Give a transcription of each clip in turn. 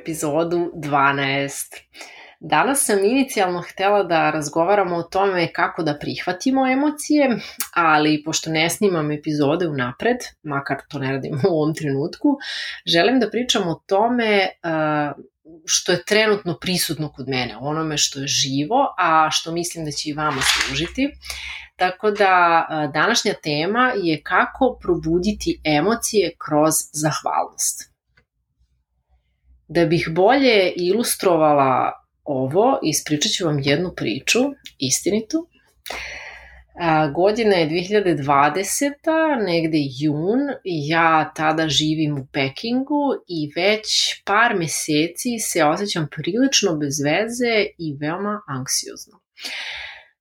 Epizodu 12. Danas sam inicijalno htela da razgovaramo o tome kako da prihvatimo emocije, ali pošto ne snimam epizode unapred, makar to ne radim u ovom trenutku, želim da pričam o tome što je trenutno prisutno kod mene, onome što je živo, a što mislim da će i vama služiti. Tako da današnja tema je kako probuditi emocije kroz zahvalnost. Da bih bolje ilustrovala ovo, ispričat ću vam jednu priču, istinitu. A, godina je 2020. negde jun, ja tada živim u Pekingu i već par meseci se osjećam prilično bez veze i veoma anksiozno.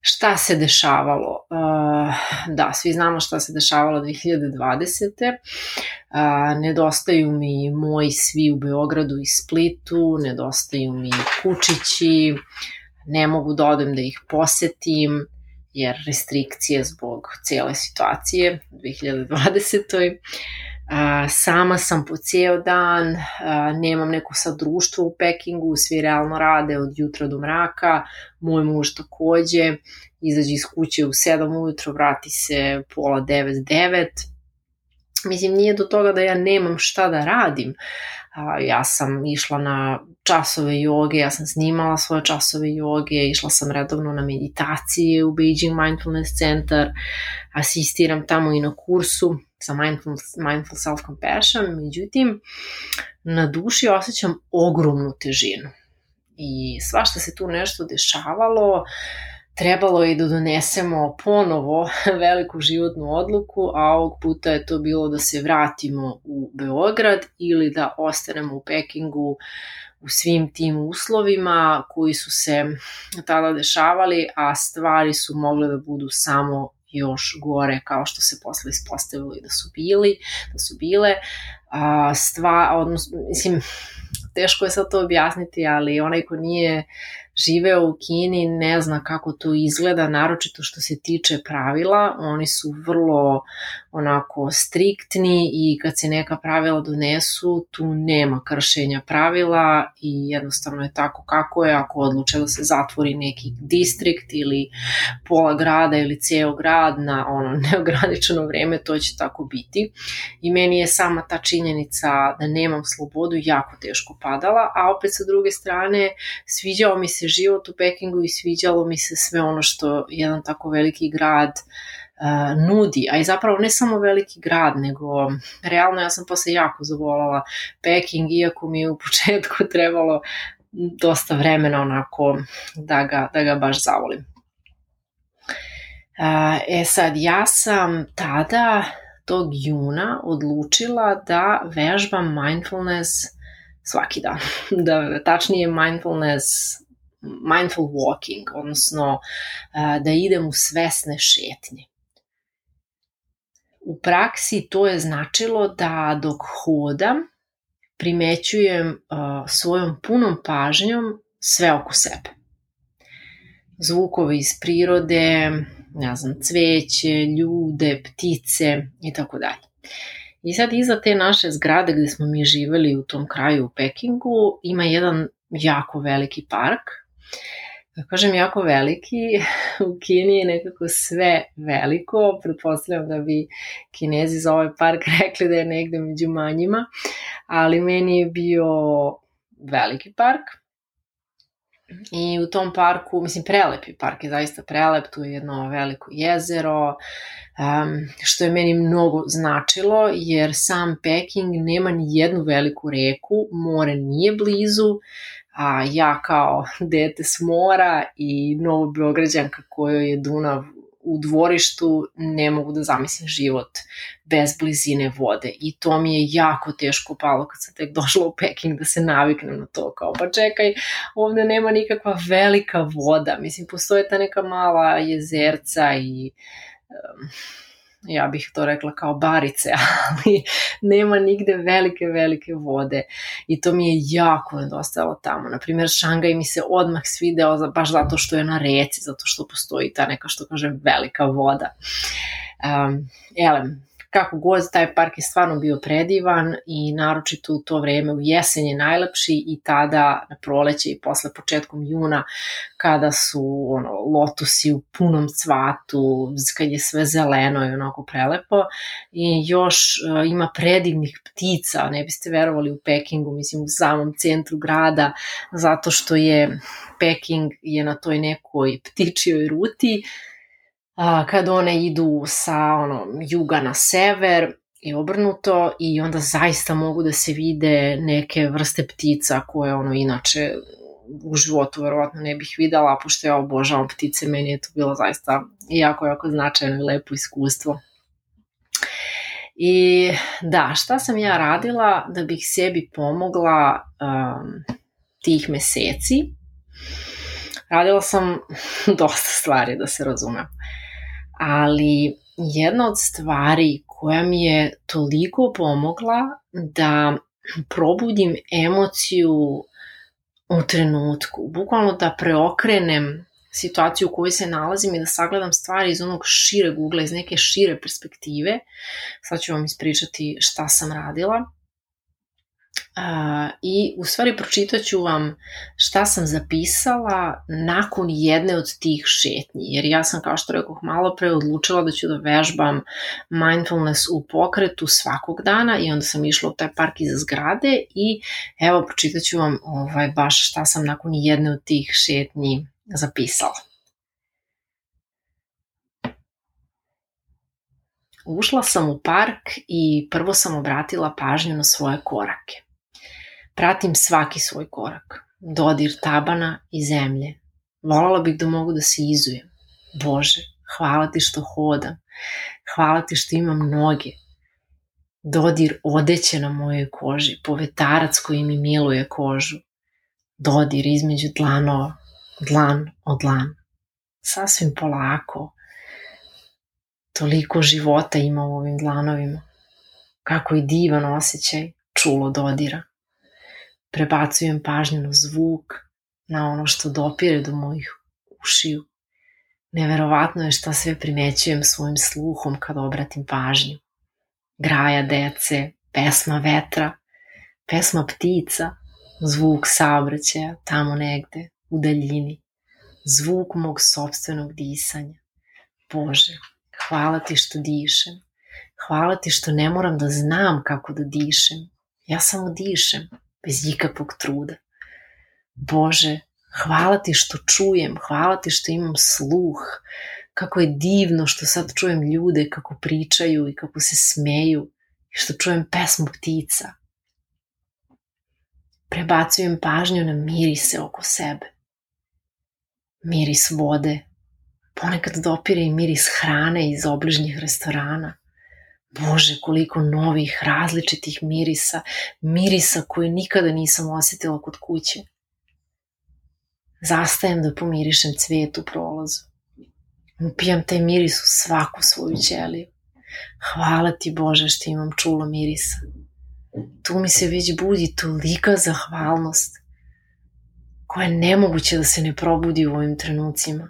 Šta se dešavalo? Uh, da, svi znamo šta se dešavalo 2020. Uh, nedostaju mi moji svi u Beogradu i Splitu, nedostaju mi kučići, ne mogu da odem da ih posetim, jer restrikcije zbog cijele situacije 2020 a, sama sam po cijel dan, nemam neko sad društvo u Pekingu, svi realno rade od jutra do mraka, moj muž takođe, izađe iz kuće u 7 ujutro, vrati se pola 9, 9, Mislim, nije do toga da ja nemam šta da radim. Ja sam išla na časove joge, ja sam snimala svoje časove joge, išla sam redovno na meditacije u Beijing Mindfulness Center, asistiram tamo i na kursu sa Mindful, mindful Self-Compassion, međutim, na duši osjećam ogromnu težinu. I svašta se tu nešto dešavalo, trebalo je da donesemo ponovo veliku životnu odluku, a ovog puta je to bilo da se vratimo u Beograd ili da ostanemo u Pekingu u svim tim uslovima koji su se tada dešavali, a stvari su mogle da budu samo još gore kao što se posle ispostavilo i da su bili, da su bile. A, stva, odnosno, mislim, teško je sad to objasniti, ali onaj ko nije živeo u Kini ne zna kako to izgleda, naročito što se tiče pravila. Oni su vrlo onako striktni i kad se neka pravila donesu, tu nema kršenja pravila i jednostavno je tako kako je ako odluče da se zatvori neki distrikt ili pola grada ili ceo grad na ono neograničeno vreme, to će tako biti. I meni je sama ta činjenica da nemam slobodu jako teško padala, a opet sa druge strane sviđao mi se život u Pekingu i sviđalo mi se sve ono što jedan tako veliki grad uh, nudi, a i zapravo ne samo veliki grad, nego realno ja sam posle jako zavolala Peking, iako mi je u početku trebalo dosta vremena onako da ga, da ga baš zavolim. Uh, e sad, ja sam tada tog juna odlučila da vežbam mindfulness svaki dan. Da, tačnije mindfulness mindful walking, odnosno da idem u svesne šetnje. U praksi to je značilo da dok hodam primećujem svojom punom pažnjom sve oko sebe. Zvukove iz prirode, ne znam, cveće, ljude, ptice i tako dalje. I sad iza te naše zgrade gde smo mi živeli u tom kraju u Pekingu ima jedan jako veliki park da kažem, jako veliki. U Kini je nekako sve veliko. Pretpostavljam da bi kinezi za ovaj park rekli da je negde među manjima, ali meni je bio veliki park. I u tom parku, mislim, prelepi park je zaista prelep, tu je jedno veliko jezero, um, što je meni mnogo značilo, jer sam Peking nema ni jednu veliku reku, more nije blizu, a ja kao dete s mora i novo Beograđanka kojoj je Dunav u dvorištu ne mogu da zamislim život bez blizine vode. I to mi je jako teško palo kad sam tek došla u Peking da se naviknem na to kao pa čekaj ovde nema nikakva velika voda. Mislim postoje ta neka mala jezerca i um, ja bih to rekla kao barice, ali nema nigde velike, velike vode i to mi je jako nedostajalo tamo. Naprimjer, Šangaj mi se odmah svideo baš zato što je na reci, zato što postoji ta neka, što kažem, velika voda. Um, elem, Kako god, taj park je stvarno bio predivan i naročito u to vreme u jesen je najlepši i tada na proleće i posle početkom juna kada su ono, lotusi u punom cvatu, kad je sve zeleno i onako prelepo. I još uh, ima predivnih ptica, ne biste verovali u Pekingu, mislim u samom centru grada, zato što je Peking je na toj nekoj ptičijoj ruti, a, kad one idu sa ono, juga na sever i obrnuto i onda zaista mogu da se vide neke vrste ptica koje ono inače u životu verovatno ne bih videla, pošto ja obožavam ptice, meni je to bilo zaista jako, jako značajno i lepo iskustvo. I da, šta sam ja radila da bih sebi pomogla um, tih meseci? Radila sam dosta stvari, da se razumem ali jedna od stvari koja mi je toliko pomogla da probudim emociju u trenutku, bukvalno da preokrenem situaciju u kojoj se nalazim i da sagledam stvari iz onog šireg ugla, iz neke šire perspektive. Sad ću vam ispričati šta sam radila. I u stvari pročitat ću vam šta sam zapisala nakon jedne od tih šetnji, jer ja sam kao što rekoh malo pre odlučila da ću da vežbam mindfulness u pokretu svakog dana i onda sam išla u taj park iza zgrade i evo pročitat ću vam ovaj, baš šta sam nakon jedne od tih šetnji zapisala. Ušla sam u park i prvo sam obratila pažnju na svoje korake. Pratim svaki svoj korak, dodir tabana i zemlje. Volala bih da mogu da se izujem. Bože, hvala ti što hodam. Hvala ti što imam noge. Dodir odeće na mojoj koži, povetarac koji mi miluje kožu. Dodir između dlanova, dlan od dlan. Sasvim polako. Toliko života ima u ovim dlanovima. Kako i divan osjećaj čulo dodira prebacujem pažnju na zvuk, na ono što dopire do mojih ušiju. Neverovatno je šta sve primećujem svojim sluhom kad obratim pažnju. Graja dece, pesma vetra, pesma ptica, zvuk saobraćaja tamo negde, u daljini, zvuk mog sobstvenog disanja. Bože, hvala ti što dišem. Hvala ti što ne moram da znam kako da dišem. Ja samo dišem bez ikakvog truda. Bože, hvala ti što čujem, hvala ti što imam sluh, kako je divno što sad čujem ljude kako pričaju i kako se smeju i što čujem pesmu ptica. Prebacujem pažnju na mirise oko sebe. Miris vode, ponekad dopire i miris hrane iz obližnjih restorana. Bože, koliko novih, različitih mirisa, mirisa koje nikada nisam osetila kod kuće. Zastajem da pomirišem cvijet u prolazu. Upijam taj miris u svaku svoju ćeliju. Hvala ti Bože što imam čulo mirisa. Tu mi se već budi tolika zahvalnost koja je nemoguće da se ne probudi u ovim trenucima.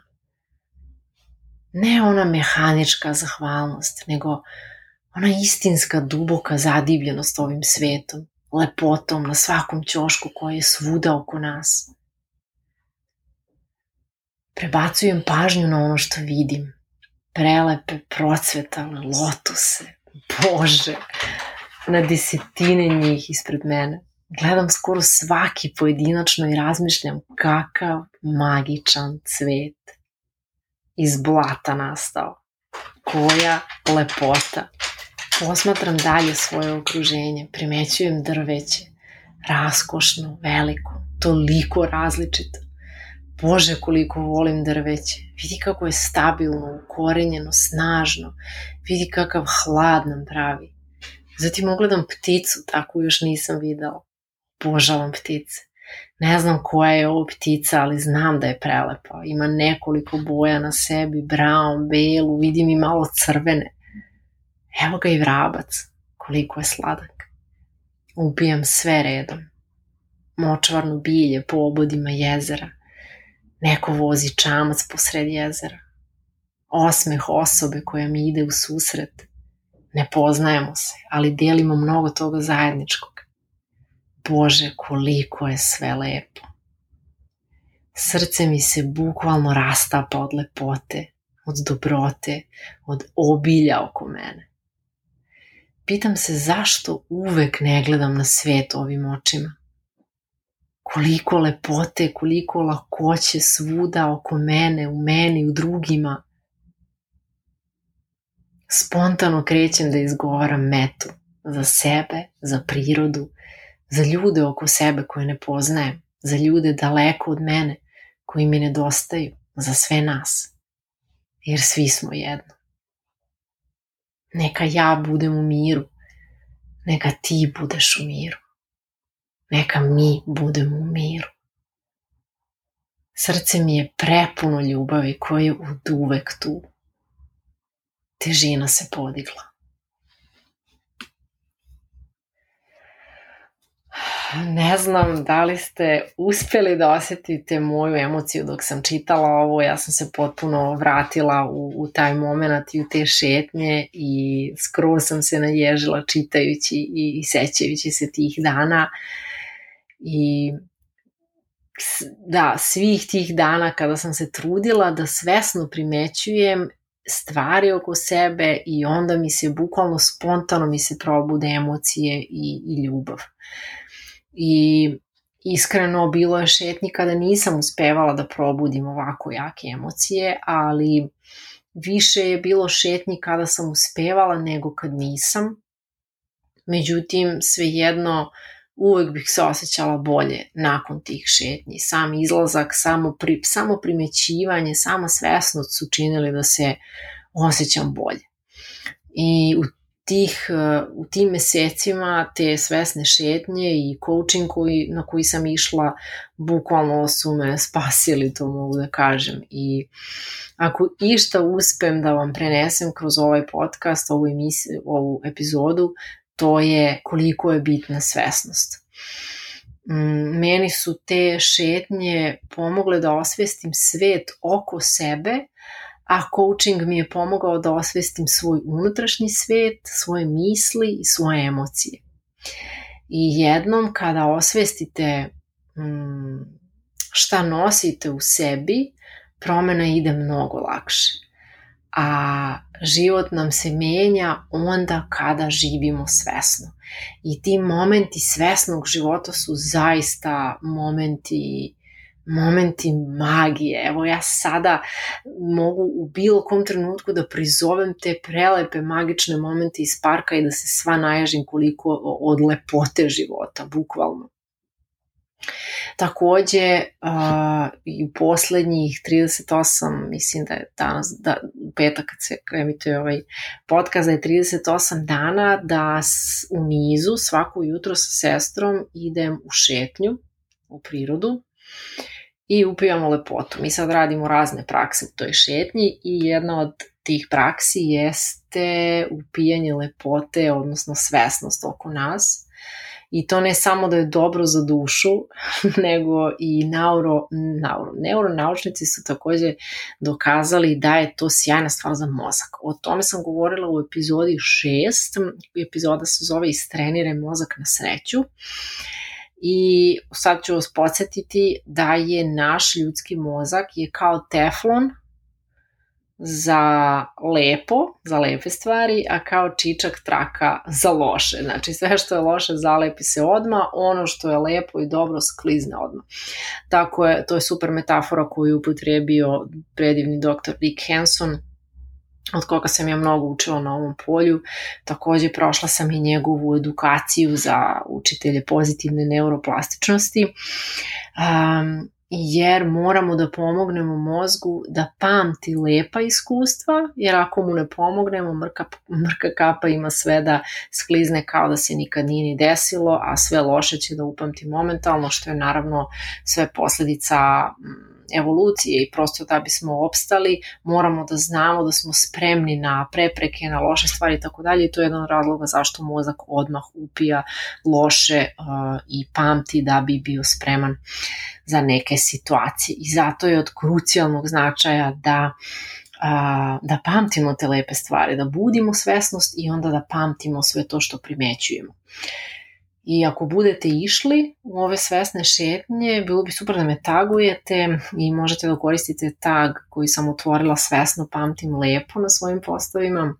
Ne ona mehanička zahvalnost, nego ona istinska duboka zadivljenost ovim svetom, lepotom na svakom ćošku koji je svuda oko nas. Prebacujem pažnju na ono što vidim. Prelepe, procvetale lotuse. Bože, na desetine njih ispred mene. Gledam skoro svaki pojedinačno i razmišljam kakav magičan cvet iz blata nastao. Koja lepota. Posmatram dalje svoje okruženje, primećujem drveće, raskošno, veliko, toliko različito. Bože, koliko volim drveće. Vidi kako je stabilno, ukorenjeno, snažno. Vidi kakav hlad nam pravi. Zatim ugledam pticu, tako još nisam videla. Božavam ptice. Ne znam koja je ovo ptica, ali znam da je prelepa. Ima nekoliko boja na sebi, brown, belu, vidim i malo crvene. Evo ga i vrabac, koliko je sladak. Ubijam sve redom. Močvarno bilje po obodima jezera. Neko vozi čamac posred jezera. Osmeh osobe koja mi ide u susret. Ne poznajemo se, ali delimo mnogo toga zajedničkog. Bože, koliko je sve lepo. Srce mi se bukvalno rastapa od lepote, od dobrote, od obilja oko mene. Pitam se zašto uvek ne gledam na svet ovim očima. Koliko lepote, koliko lakoće svuda oko mene, u meni, u drugima. Spontano krećem da izgovaram metu za sebe, za prirodu, za ljude oko sebe koje ne poznajem, za ljude daleko od mene koji mi nedostaju, za sve nas. Jer svi smo jedno. Neka ja budem u miru, neka ti budeš u miru. Neka mi budemo u miru. Srce mi je prepuno ljubavi koja je od uvek tu. Težina se podigla. Ne znam da li ste uspeli da osetite moju emociju dok sam čitala ovo, ja sam se potpuno vratila u, u taj moment i u te šetnje i skroz sam se naježila čitajući i, i sećajući se tih dana i da, svih tih dana kada sam se trudila da svesno primećujem stvari oko sebe i onda mi se bukvalno spontano mi se probude emocije i, i ljubav. I iskreno bilo je šetnji kada nisam uspevala da probudim ovako jake emocije, ali više je bilo šetnji kada sam uspevala nego kad nisam. Međutim, svejedno, uvek bih se osjećala bolje nakon tih šetnji. Sam izlazak, samo, pri, samo primećivanje, sama svesnost su činili da se osjećam bolje. I u tih, u tim mesecima te svesne šetnje i coaching koji, na koji sam išla bukvalno su me spasili, to mogu da kažem. I ako išta uspem da vam prenesem kroz ovaj podcast, ovu, emisiju, ovu epizodu, to je koliko je bitna svesnost. Mm, meni su te šetnje pomogle da osvestim svet oko sebe, a coaching mi je pomogao da osvestim svoj unutrašnji svet, svoje misli i svoje emocije. I jednom kada osvestite mm, šta nosite u sebi, promena ide mnogo lakše. A život nam se menja onda kada živimo svesno. I ti momenti svesnog života su zaista momenti momenti magije. Evo ja sada mogu u bilo kom trenutku da prizovem te prelepe magične momente iz parka i da se sva naježim koliko od lepote života, bukvalno. Takođe, uh, i u poslednjih 38, mislim da je danas, da, petak kad se emituje ovaj podcast, da je 38 dana da s, u nizu svako jutro sa sestrom idem u šetnju u prirodu i upijamo lepotu. Mi sad radimo razne prakse u toj šetnji i jedna od tih praksi jeste upijanje lepote, odnosno svesnost oko nas. I to ne samo da je dobro za dušu, nego i neuro, neuro, neuronaučnici su takođe dokazali da je to sjajna stvar za mozak. O tome sam govorila u epizodi 6, epizoda se zove Istreniraj mozak na sreću. Uh, I sad ću vas podsjetiti da je naš ljudski mozak je kao teflon za lepo, za lepe stvari, a kao čičak traka za loše. Znači sve što je loše zalepi se odma, ono što je lepo i dobro sklizne odma. Tako je, to je super metafora koju je upotrebio predivni doktor Dick Hanson od koga sam ja mnogo učila na ovom polju. Takođe prošla sam i njegovu edukaciju za učitelje pozitivne neuroplastičnosti. Um, jer moramo da pomognemo mozgu da pamti lepa iskustva, jer ako mu ne pomognemo, mrka, mrka kapa ima sve da sklizne kao da se nikad nije ni desilo, a sve loše će da upamti momentalno, što je naravno sve posledica evolucije i prosto da bismo opstali moramo da znamo da smo spremni na prepreke, na loše stvari i tako dalje i to je jedan od razloga zašto mozak odmah upija loše uh, i pamti da bi bio spreman za neke situacije i zato je od krucijalnog značaja da a, da pamtimo te lepe stvari, da budimo svesnost i onda da pamtimo sve to što primećujemo. I ako budete išli u ove svesne šetnje, bilo bi super da me tagujete i možete da koristite tag koji sam otvorila svesno pamtim lepo na svojim postovima.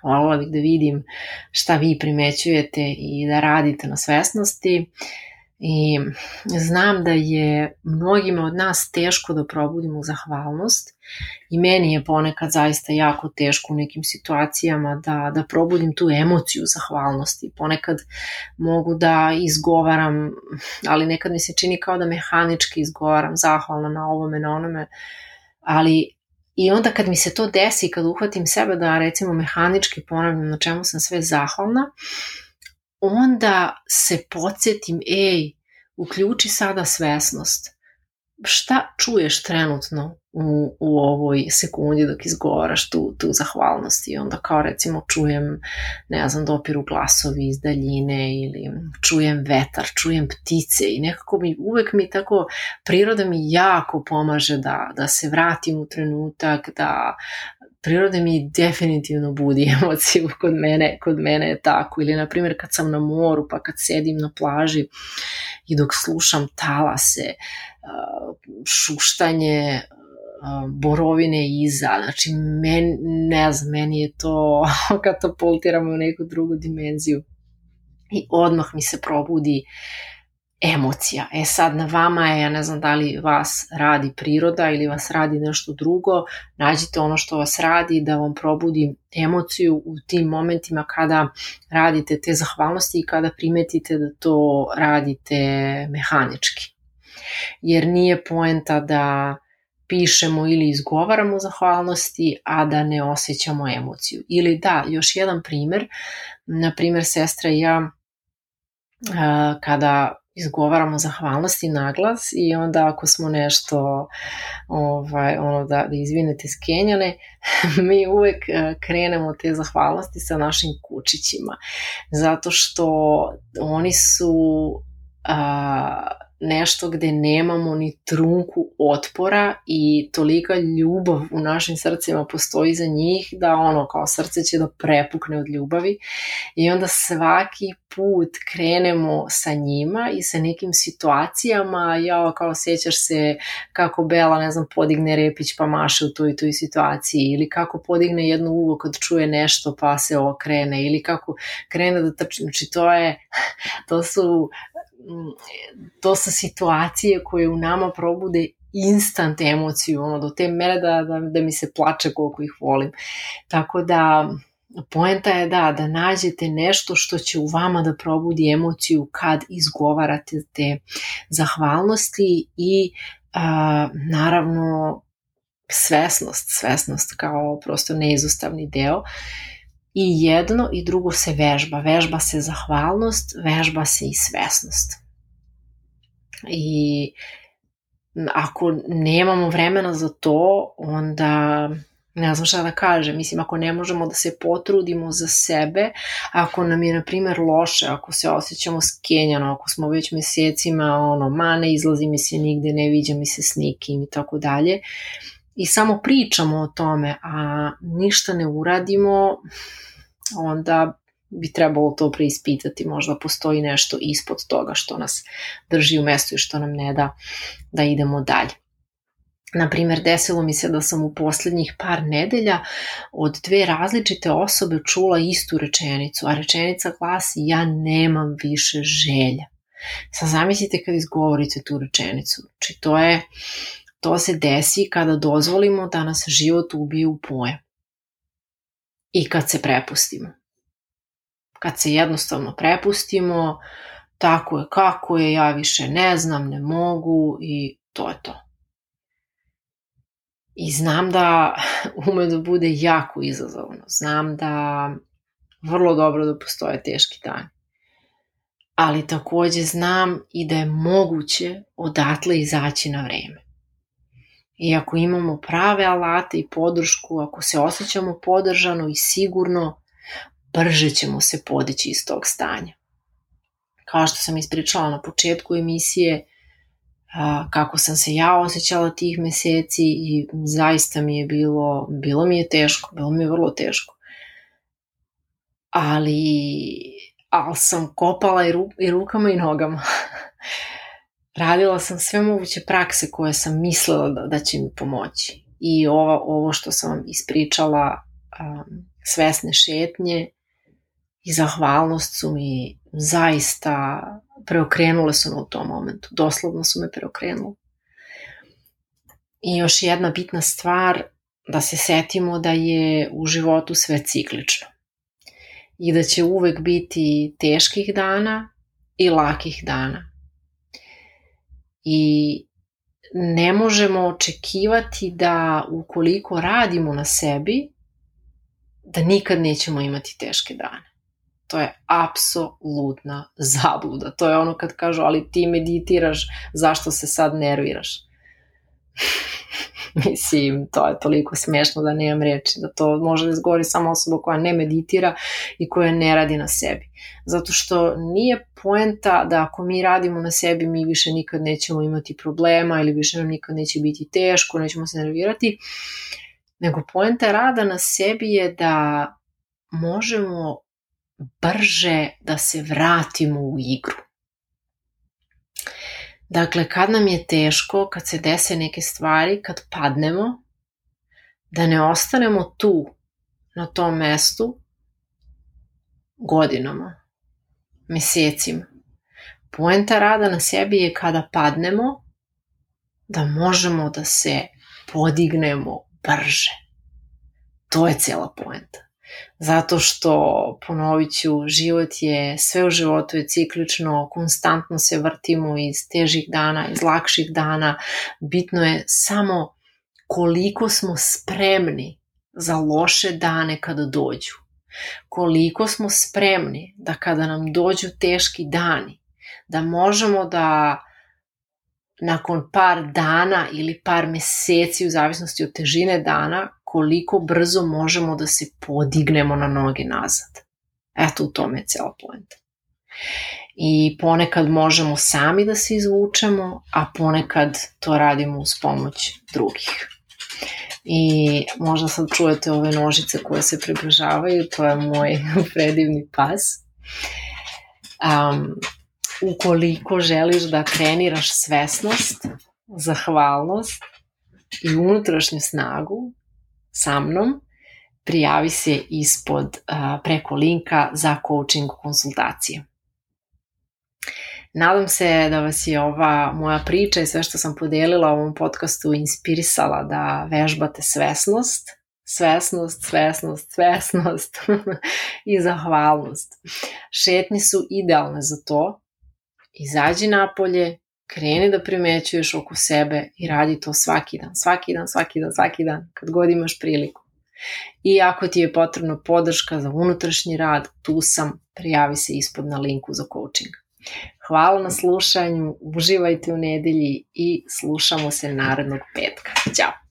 Hvala bih da vidim šta vi primećujete i da radite na svesnosti. I znam da je mnogima od nas teško da probudimo zahvalnost i meni je ponekad zaista jako teško u nekim situacijama da, da probudim tu emociju zahvalnosti. Ponekad mogu da izgovaram, ali nekad mi se čini kao da mehanički izgovaram zahvalna na ovome, na onome, ali I onda kad mi se to desi, kad uhvatim sebe da recimo mehanički ponavljam na čemu sam sve zahvalna, onda se podsjetim, ej, uključi sada svesnost. Šta čuješ trenutno u, u ovoj sekundi dok izgovaraš tu, tu zahvalnost i onda kao recimo čujem, ne znam, dopiru glasovi iz daljine ili čujem vetar, čujem ptice i nekako mi, uvek mi tako, priroda mi jako pomaže da, da se vratim u trenutak, da priroda mi definitivno budi emociju kod mene, kod mene je tako. Ili, na primjer, kad sam na moru, pa kad sedim na plaži i dok slušam talase, šuštanje borovine iza, znači men, ne znam, meni je to katapultiramo u neku drugu dimenziju i odmah mi se probudi emocija. E sad na vama je, ja ne znam da li vas radi priroda ili vas radi nešto drugo, nađite ono što vas radi da vam probudi emociju u tim momentima kada radite te zahvalnosti i kada primetite da to radite mehanički. Jer nije poenta da pišemo ili izgovaramo zahvalnosti, a da ne osjećamo emociju. Ili da, još jedan primer, na primer sestra i ja kada izgovaramo zahvalnosti na glas i onda ako smo nešto ovaj, ono da, da izvinete skenjane, mi uvek krenemo te zahvalnosti sa našim kučićima zato što oni su a, nešto gde nemamo ni trunku otpora i tolika ljubav u našim srcima postoji za njih da ono kao srce će da prepukne od ljubavi. I onda svaki put krenemo sa njima i sa nekim situacijama, ja kao sećaš se kako Bela, ne znam, podigne repić pa maše u toj toj situaciji ili kako podigne jedno uvo kad čuje nešto pa se okrene ili kako krene da trči, znači to je, to su su situacije koje u nama probude instant emociju, ono, do te mere da, da, da mi se plače koliko ih volim. Tako da, poenta je da, da nađete nešto što će u vama da probudi emociju kad izgovarate te zahvalnosti i a, naravno svesnost, svesnost kao prosto neizostavni deo. I jedno i drugo se vežba. Vežba se zahvalnost, vežba se i svesnost. I ako nemamo vremena za to, onda ne znam šta da kažem, mislim ako ne možemo da se potrudimo za sebe, ako nam je na primer loše, ako se osjećamo skenjano, ako smo već mesecima ono, ma ne izlazi mi se nigde, ne viđa mi se s nikim i tako dalje, i samo pričamo o tome, a ništa ne uradimo, onda bi trebalo to preispitati, možda postoji nešto ispod toga što nas drži u mestu i što nam ne da da idemo dalje. Naprimer, desilo mi se da sam u poslednjih par nedelja od dve različite osobe čula istu rečenicu, a rečenica glasi ja nemam više želja. Sad zamislite kad izgovorite tu rečenicu. Znači to je, to se desi kada dozvolimo da nas život ubije u poje. I kad se prepustimo kad se jednostavno prepustimo, tako je kako je, ja više ne znam, ne mogu i to je to. I znam da ume da bude jako izazovno. Znam da vrlo dobro da postoje teški dani. Ali takođe znam i da je moguće odatle izaći na vreme. I ako imamo prave alate i podršku, ako se osjećamo podržano i sigurno, brže ćemo se podići iz tog stanja. Kao što sam ispričala na početku emisije, kako sam se ja osjećala tih meseci i zaista mi je bilo, bilo mi je teško, bilo mi je vrlo teško. Ali, ali sam kopala i, ru, i rukama i nogama. Radila sam sve moguće prakse koje sam mislila da, da će mi pomoći. I ovo, ovo što sam vam ispričala, um, svesne šetnje i zahvalnost su mi zaista preokrenule su me u tom momentu. Doslovno su me preokrenule. I još jedna bitna stvar, da se setimo da je u životu sve ciklično. I da će uvek biti teških dana i lakih dana. I ne možemo očekivati da ukoliko radimo na sebi, da nikad nećemo imati teške dane. To je apsolutna zabluda. To je ono kad kažu, ali ti meditiraš, zašto se sad nerviraš? Mislim, to je toliko smešno da nemam reči, da to može da izgovori samo osoba koja ne meditira i koja ne radi na sebi. Zato što nije poenta da ako mi radimo na sebi, mi više nikad nećemo imati problema ili više nam nikad neće biti teško, nećemo se nervirati, nego poenta rada na sebi je da možemo brže da se vratimo u igru. Dakle, kad nam je teško, kad se dese neke stvari, kad padnemo, da ne ostanemo tu, na tom mestu, godinama, mesecima. Poenta rada na sebi je kada padnemo, da možemo da se podignemo brže. To je cela poenta. Zato što, ponovit ću, život je, sve u životu je ciklično, konstantno se vrtimo iz težih dana, iz lakših dana. Bitno je samo koliko smo spremni za loše dane kada dođu. Koliko smo spremni da kada nam dođu teški dani, da možemo da nakon par dana ili par meseci u zavisnosti od težine dana koliko brzo možemo da se podignemo na noge nazad. Eto, u tome je cela poenta. I ponekad možemo sami da se izvučemo, a ponekad to radimo uz pomoć drugih. I možda sad čujete ove nožice koje se približavaju, to je moj predivni pas. Um, ukoliko želiš da treniraš svesnost, zahvalnost i unutrašnju snagu sa mnom, prijavi se ispod preko linka za coaching konsultacije. Nadam se da vas je ova moja priča i sve što sam podelila u ovom podcastu inspirisala da vežbate svesnost, svesnost, svesnost, svesnost i zahvalnost. Šetnje su idealne za to. Izađi napolje, kreni da primećuješ oko sebe i radi to svaki dan, svaki dan, svaki dan, svaki dan, kad god imaš priliku. I ako ti je potrebna podrška za unutrašnji rad, tu sam, prijavi se ispod na linku za coaching. Hvala na slušanju, uživajte u nedelji i slušamo se narednog petka. Ćao!